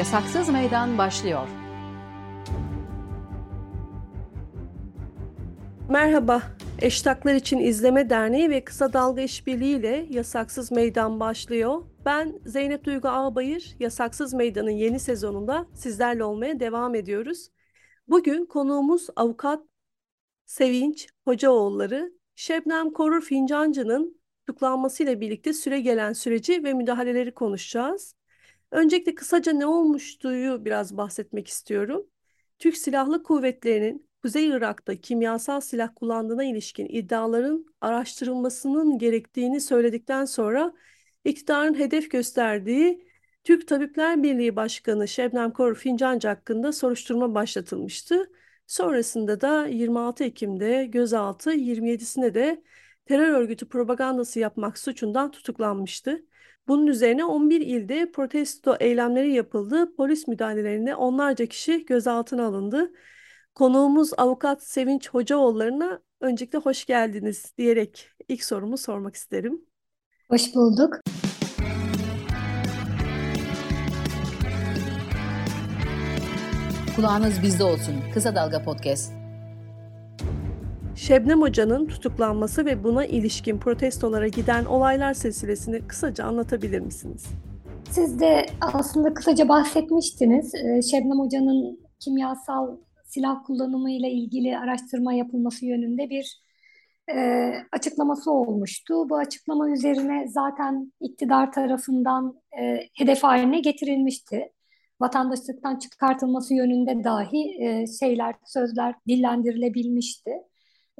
Yasaksız Meydan başlıyor. Merhaba, Eştaklar için İzleme Derneği ve Kısa Dalga İşbirliği ile Yasaksız Meydan başlıyor. Ben Zeynep Duygu Ağbayır, Yasaksız Meydan'ın yeni sezonunda sizlerle olmaya devam ediyoruz. Bugün konuğumuz avukat Sevinç Hocaoğulları, Şebnem Korur Fincancı'nın tutuklanmasıyla birlikte süre gelen süreci ve müdahaleleri konuşacağız. Öncelikle kısaca ne olmuştuğu biraz bahsetmek istiyorum. Türk Silahlı Kuvvetleri'nin Kuzey Irak'ta kimyasal silah kullandığına ilişkin iddiaların araştırılmasının gerektiğini söyledikten sonra iktidarın hedef gösterdiği Türk Tabipler Birliği Başkanı Şebnem Korur Fincancı hakkında soruşturma başlatılmıştı. Sonrasında da 26 Ekim'de gözaltı 27'sine de terör örgütü propagandası yapmak suçundan tutuklanmıştı. Bunun üzerine 11 ilde protesto eylemleri yapıldı. Polis müdahalelerinde onlarca kişi gözaltına alındı. Konuğumuz avukat Sevinç Hocaoğulları'na öncelikle hoş geldiniz diyerek ilk sorumu sormak isterim. Hoş bulduk. Kulağınız bizde olsun. Kısa Dalga Podcast. Şebnem Hoca'nın tutuklanması ve buna ilişkin protestolara giden olaylar silsilesini kısaca anlatabilir misiniz? Siz de aslında kısaca bahsetmiştiniz. Ee, Şebnem Hoca'nın kimyasal silah kullanımı ile ilgili araştırma yapılması yönünde bir e, açıklaması olmuştu. Bu açıklama üzerine zaten iktidar tarafından e, hedef haline getirilmişti. Vatandaşlıktan çıkartılması yönünde dahi e, şeyler, sözler dillendirilebilmişti.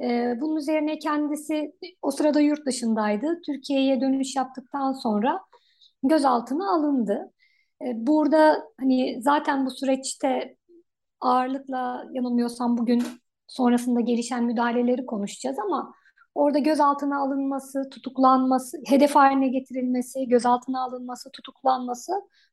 E, bunun üzerine kendisi o sırada yurt dışındaydı. Türkiye'ye dönüş yaptıktan sonra gözaltına alındı. E, burada hani zaten bu süreçte ağırlıkla yanılmıyorsam bugün sonrasında gelişen müdahaleleri konuşacağız ama orada gözaltına alınması, tutuklanması, hedef haline getirilmesi, gözaltına alınması, tutuklanması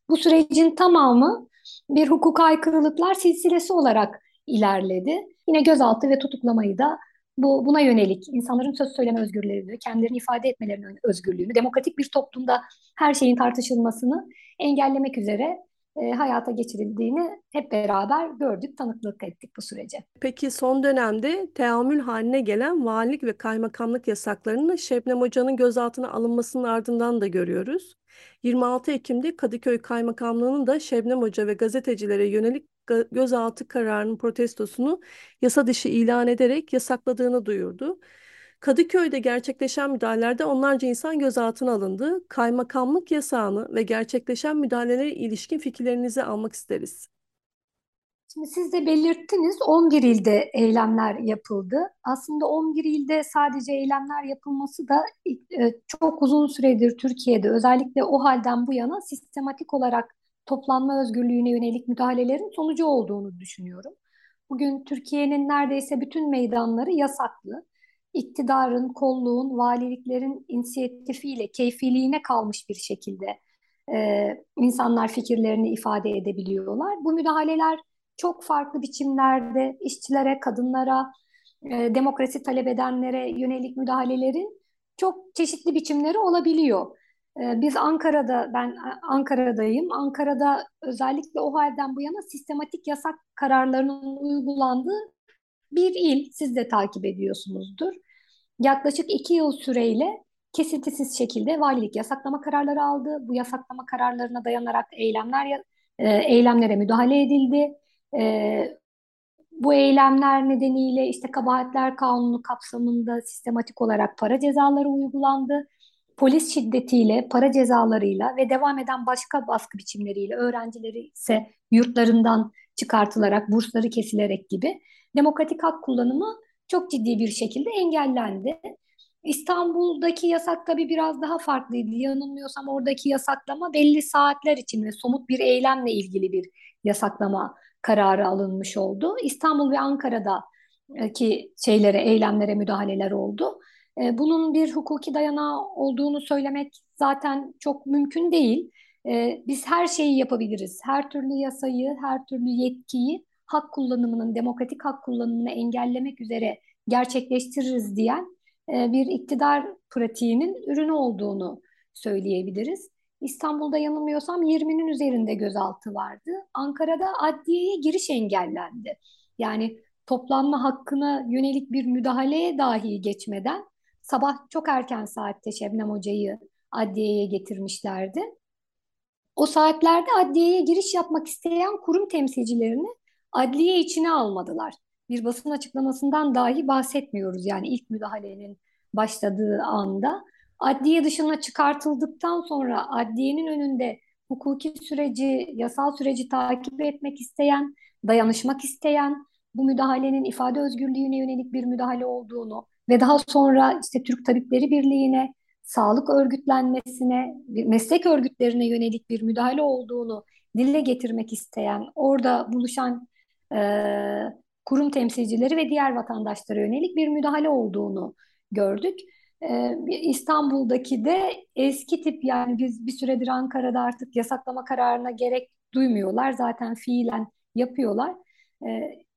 bu sürecin tamamı bir hukuk aykırılıklar silsilesi olarak ilerledi. Yine gözaltı ve tutuklamayı da bu buna yönelik insanların söz söyleme özgürlüğünü, kendilerini ifade etmelerinin özgürlüğünü, demokratik bir toplumda her şeyin tartışılmasını engellemek üzere e, hayata geçirildiğini hep beraber gördük, tanıklık ettik bu sürece. Peki son dönemde teamül haline gelen valilik ve kaymakamlık yasaklarını Şebnem Hoca'nın gözaltına alınmasının ardından da görüyoruz. 26 Ekim'de Kadıköy Kaymakamlığı'nın da Şebnem Hoca ve gazetecilere yönelik gözaltı kararının protestosunu yasa dışı ilan ederek yasakladığını duyurdu. Kadıköy'de gerçekleşen müdahalelerde onlarca insan gözaltına alındı. Kaymakamlık yasağını ve gerçekleşen müdahalelere ilişkin fikirlerinizi almak isteriz. Şimdi siz de belirttiniz 11 ilde eylemler yapıldı. Aslında 11 ilde sadece eylemler yapılması da e, çok uzun süredir Türkiye'de özellikle o halden bu yana sistematik olarak toplanma özgürlüğüne yönelik müdahalelerin sonucu olduğunu düşünüyorum. Bugün Türkiye'nin neredeyse bütün meydanları yasaklı iktidarın, kolluğun, valiliklerin inisiyatifiyle, keyfiliğine kalmış bir şekilde e, insanlar fikirlerini ifade edebiliyorlar. Bu müdahaleler çok farklı biçimlerde işçilere, kadınlara, e, demokrasi talep edenlere yönelik müdahalelerin çok çeşitli biçimleri olabiliyor. E, biz Ankara'da, ben Ankara'dayım. Ankara'da özellikle o halden bu yana sistematik yasak kararlarının uygulandığı bir il. Siz de takip ediyorsunuzdur yaklaşık iki yıl süreyle kesintisiz şekilde valilik yasaklama kararları aldı. Bu yasaklama kararlarına dayanarak eylemler e, eylemlere müdahale edildi. E, bu eylemler nedeniyle işte kabahatler kanunu kapsamında sistematik olarak para cezaları uygulandı. Polis şiddetiyle, para cezalarıyla ve devam eden başka baskı biçimleriyle öğrencileri ise yurtlarından çıkartılarak, bursları kesilerek gibi demokratik hak kullanımı çok ciddi bir şekilde engellendi. İstanbul'daki yasak tabii biraz daha farklıydı. Yanılmıyorsam oradaki yasaklama belli saatler için ve somut bir eylemle ilgili bir yasaklama kararı alınmış oldu. İstanbul ve Ankara'daki şeylere, eylemlere müdahaleler oldu. E, bunun bir hukuki dayanağı olduğunu söylemek zaten çok mümkün değil. E, biz her şeyi yapabiliriz. Her türlü yasayı, her türlü yetkiyi hak kullanımının, demokratik hak kullanımını engellemek üzere gerçekleştiririz diyen e, bir iktidar pratiğinin ürünü olduğunu söyleyebiliriz. İstanbul'da yanılmıyorsam 20'nin üzerinde gözaltı vardı. Ankara'da adliyeye giriş engellendi. Yani toplanma hakkına yönelik bir müdahaleye dahi geçmeden sabah çok erken saatte Şebnem Hoca'yı adliyeye getirmişlerdi. O saatlerde adliyeye giriş yapmak isteyen kurum temsilcilerini adliye içine almadılar. Bir basın açıklamasından dahi bahsetmiyoruz yani ilk müdahalenin başladığı anda. Adliye dışına çıkartıldıktan sonra adliyenin önünde hukuki süreci, yasal süreci takip etmek isteyen, dayanışmak isteyen, bu müdahalenin ifade özgürlüğüne yönelik bir müdahale olduğunu ve daha sonra işte Türk Tabipleri Birliği'ne, sağlık örgütlenmesine, meslek örgütlerine yönelik bir müdahale olduğunu dile getirmek isteyen, orada buluşan e, kurum temsilcileri ve diğer vatandaşlara yönelik bir müdahale olduğunu gördük. E, İstanbul'daki de eski tip yani biz bir süredir Ankara'da artık yasaklama kararına gerek duymuyorlar. Zaten fiilen yapıyorlar. E,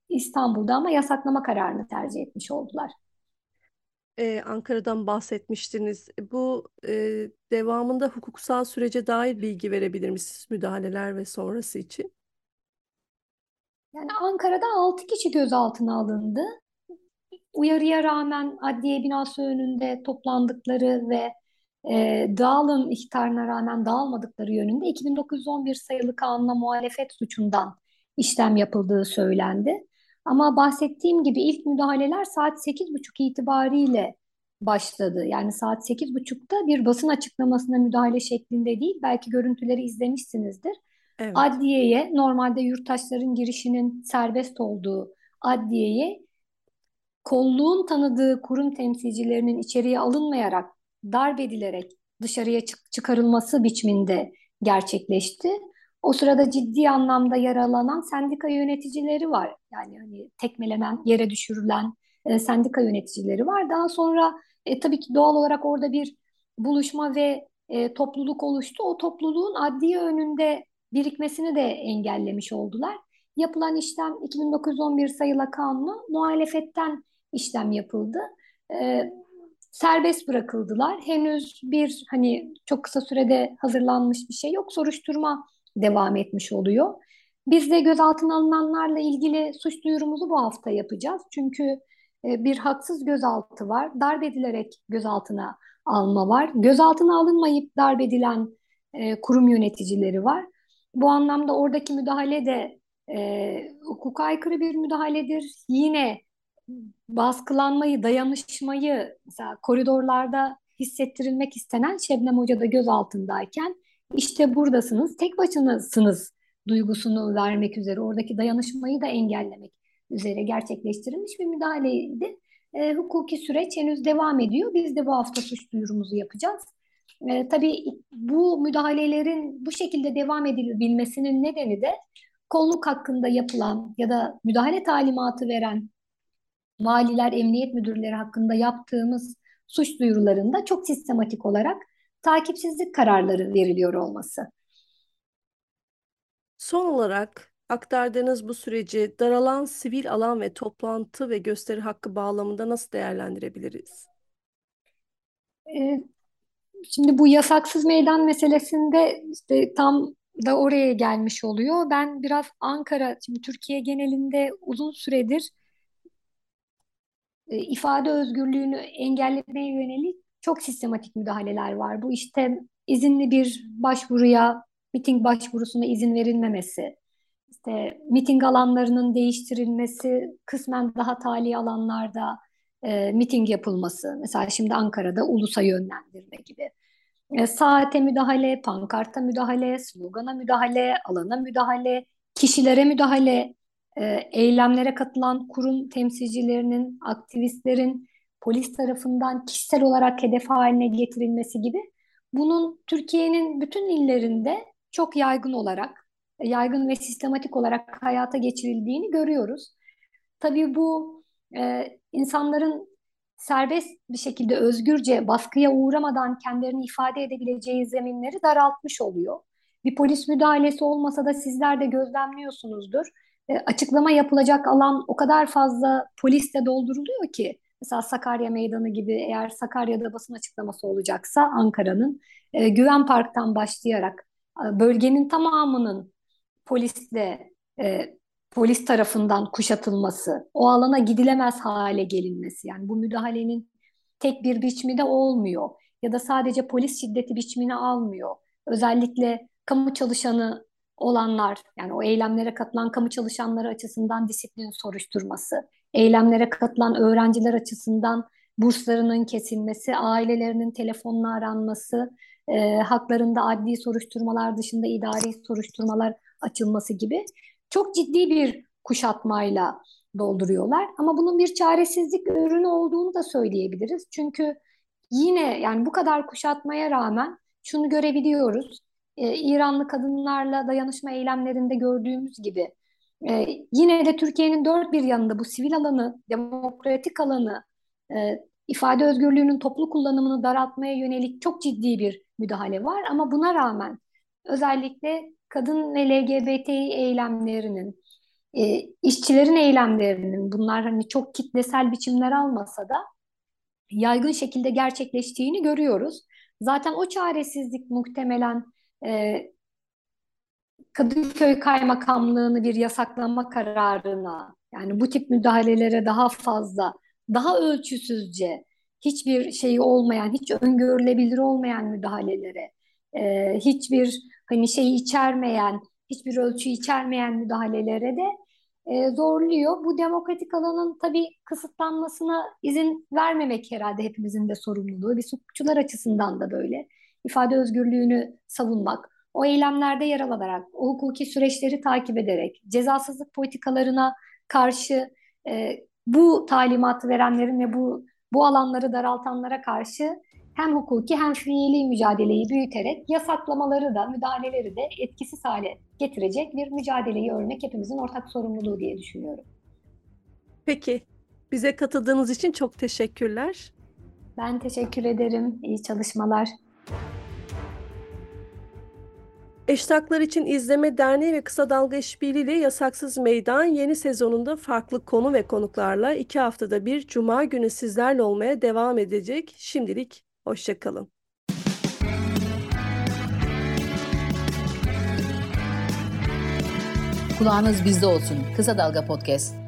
İstanbul'da ama yasaklama kararını tercih etmiş oldular. Ee, Ankara'dan bahsetmiştiniz. Bu e, devamında hukuksal sürece dair bilgi verebilir misiniz müdahaleler ve sonrası için? Yani Ankara'da 6 kişi gözaltına alındı. Uyarıya rağmen adliye binası önünde toplandıkları ve e, dağılın ihtarına rağmen dağılmadıkları yönünde 2911 sayılı kanuna muhalefet suçundan işlem yapıldığı söylendi. Ama bahsettiğim gibi ilk müdahaleler saat 8.30 itibariyle başladı. Yani saat 8.30'da bir basın açıklamasına müdahale şeklinde değil. Belki görüntüleri izlemişsinizdir. Evet. Adliyeye normalde yurttaşların girişinin serbest olduğu adliyeye kolluğun tanıdığı kurum temsilcilerinin içeriye alınmayarak darp edilerek dışarıya çık çıkarılması biçiminde gerçekleşti. O sırada ciddi anlamda yaralanan sendika yöneticileri var. Yani hani tekmelenen, yere düşürülen e, sendika yöneticileri var. Daha sonra e, tabii ki doğal olarak orada bir buluşma ve e, topluluk oluştu. O topluluğun adliye önünde birikmesini de engellemiş oldular. Yapılan işlem 2911 sayılı kanunu muhalefetten işlem yapıldı. E, serbest bırakıldılar. Henüz bir hani çok kısa sürede hazırlanmış bir şey yok. Soruşturma devam etmiş oluyor. Biz de gözaltına alınanlarla ilgili suç duyurumuzu bu hafta yapacağız. Çünkü e, bir haksız gözaltı var. Darp edilerek gözaltına alma var. Gözaltına alınmayıp darp edilen e, kurum yöneticileri var. Bu anlamda oradaki müdahale de e, hukuka aykırı bir müdahaledir. Yine baskılanmayı, dayanışmayı mesela koridorlarda hissettirilmek istenen Şebnem Hoca da gözaltındayken işte buradasınız, tek başınasınız duygusunu vermek üzere, oradaki dayanışmayı da engellemek üzere gerçekleştirilmiş bir müdahaleydi. E, hukuki süreç henüz devam ediyor. Biz de bu hafta suç duyurumuzu yapacağız. E, tabii bu müdahalelerin bu şekilde devam edilebilmesinin nedeni de kolluk hakkında yapılan ya da müdahale talimatı veren valiler, emniyet müdürleri hakkında yaptığımız suç duyurularında çok sistematik olarak takipsizlik kararları veriliyor olması. Son olarak aktardığınız bu süreci daralan sivil alan ve toplantı ve gösteri hakkı bağlamında nasıl değerlendirebiliriz? Şimdi bu yasaksız meydan meselesinde işte tam da oraya gelmiş oluyor. Ben biraz Ankara, şimdi Türkiye genelinde uzun süredir e, ifade özgürlüğünü engellemeye yönelik çok sistematik müdahaleler var. Bu işte izinli bir başvuruya, miting başvurusuna izin verilmemesi, işte miting alanlarının değiştirilmesi, kısmen daha tali alanlarda e, miting yapılması. Mesela şimdi Ankara'da ulusa yönlendirme gibi. E, saate müdahale, pankarta müdahale, slogana müdahale, alana müdahale, kişilere müdahale, e, eylemlere katılan kurum temsilcilerinin, aktivistlerin polis tarafından kişisel olarak hedef haline getirilmesi gibi bunun Türkiye'nin bütün illerinde çok yaygın olarak, yaygın ve sistematik olarak hayata geçirildiğini görüyoruz. Tabii bu e, insanların serbest bir şekilde özgürce baskıya uğramadan kendilerini ifade edebileceği zeminleri daraltmış oluyor. Bir polis müdahalesi olmasa da sizler de gözlemliyorsunuzdur. E, açıklama yapılacak alan o kadar fazla polisle dolduruluyor ki Mesela Sakarya Meydanı gibi eğer Sakarya'da basın açıklaması olacaksa Ankara'nın e, Güven Park'tan başlayarak e, bölgenin tamamının polisle e, polis tarafından kuşatılması, o alana gidilemez hale gelinmesi yani bu müdahalenin tek bir biçimi de olmuyor ya da sadece polis şiddeti biçimini almıyor. Özellikle kamu çalışanı olanlar yani o eylemlere katılan kamu çalışanları açısından disiplin soruşturması, eylemlere katılan öğrenciler açısından burslarının kesilmesi, ailelerinin telefonla aranması, e, haklarında adli soruşturmalar dışında idari soruşturmalar açılması gibi çok ciddi bir kuşatmayla dolduruyorlar. Ama bunun bir çaresizlik ürünü olduğunu da söyleyebiliriz. Çünkü yine yani bu kadar kuşatmaya rağmen şunu görebiliyoruz. Ee, İranlı kadınlarla dayanışma eylemlerinde gördüğümüz gibi e, yine de Türkiye'nin dört bir yanında bu sivil alanı, demokratik alanı, e, ifade özgürlüğünün toplu kullanımını daraltmaya yönelik çok ciddi bir müdahale var. Ama buna rağmen özellikle kadın ve LGBTİ eylemlerinin, e, işçilerin eylemlerinin bunlar hani çok kitlesel biçimler almasa da yaygın şekilde gerçekleştiğini görüyoruz. Zaten o çaresizlik muhtemelen e, Kadıköy Kaymakamlığı'nı bir yasaklama kararına yani bu tip müdahalelere daha fazla, daha ölçüsüzce hiçbir şeyi olmayan, hiç öngörülebilir olmayan müdahalelere, e, hiçbir hani şeyi içermeyen, hiçbir ölçü içermeyen müdahalelere de e, zorluyor. Bu demokratik alanın tabii kısıtlanmasına izin vermemek herhalde hepimizin de sorumluluğu. Bir hukukçular açısından da böyle. İfade özgürlüğünü savunmak, o eylemlerde yer alarak, o hukuki süreçleri takip ederek, cezasızlık politikalarına karşı e, bu talimatı verenlerin ve bu bu alanları daraltanlara karşı hem hukuki hem fiili mücadeleyi büyüterek yasaklamaları da müdahaleleri de etkisiz hale getirecek bir mücadeleyi örmek hepimizin ortak sorumluluğu diye düşünüyorum. Peki, bize katıldığınız için çok teşekkürler. Ben teşekkür ederim. İyi çalışmalar. Eştaklar için İzleme Derneği ve Kısa Dalga İşbirliği ile Yasaksız Meydan yeni sezonunda farklı konu ve konuklarla iki haftada bir Cuma günü sizlerle olmaya devam edecek. Şimdilik hoşçakalın. Kulağınız bizde olsun. Kısa Dalga Podcast.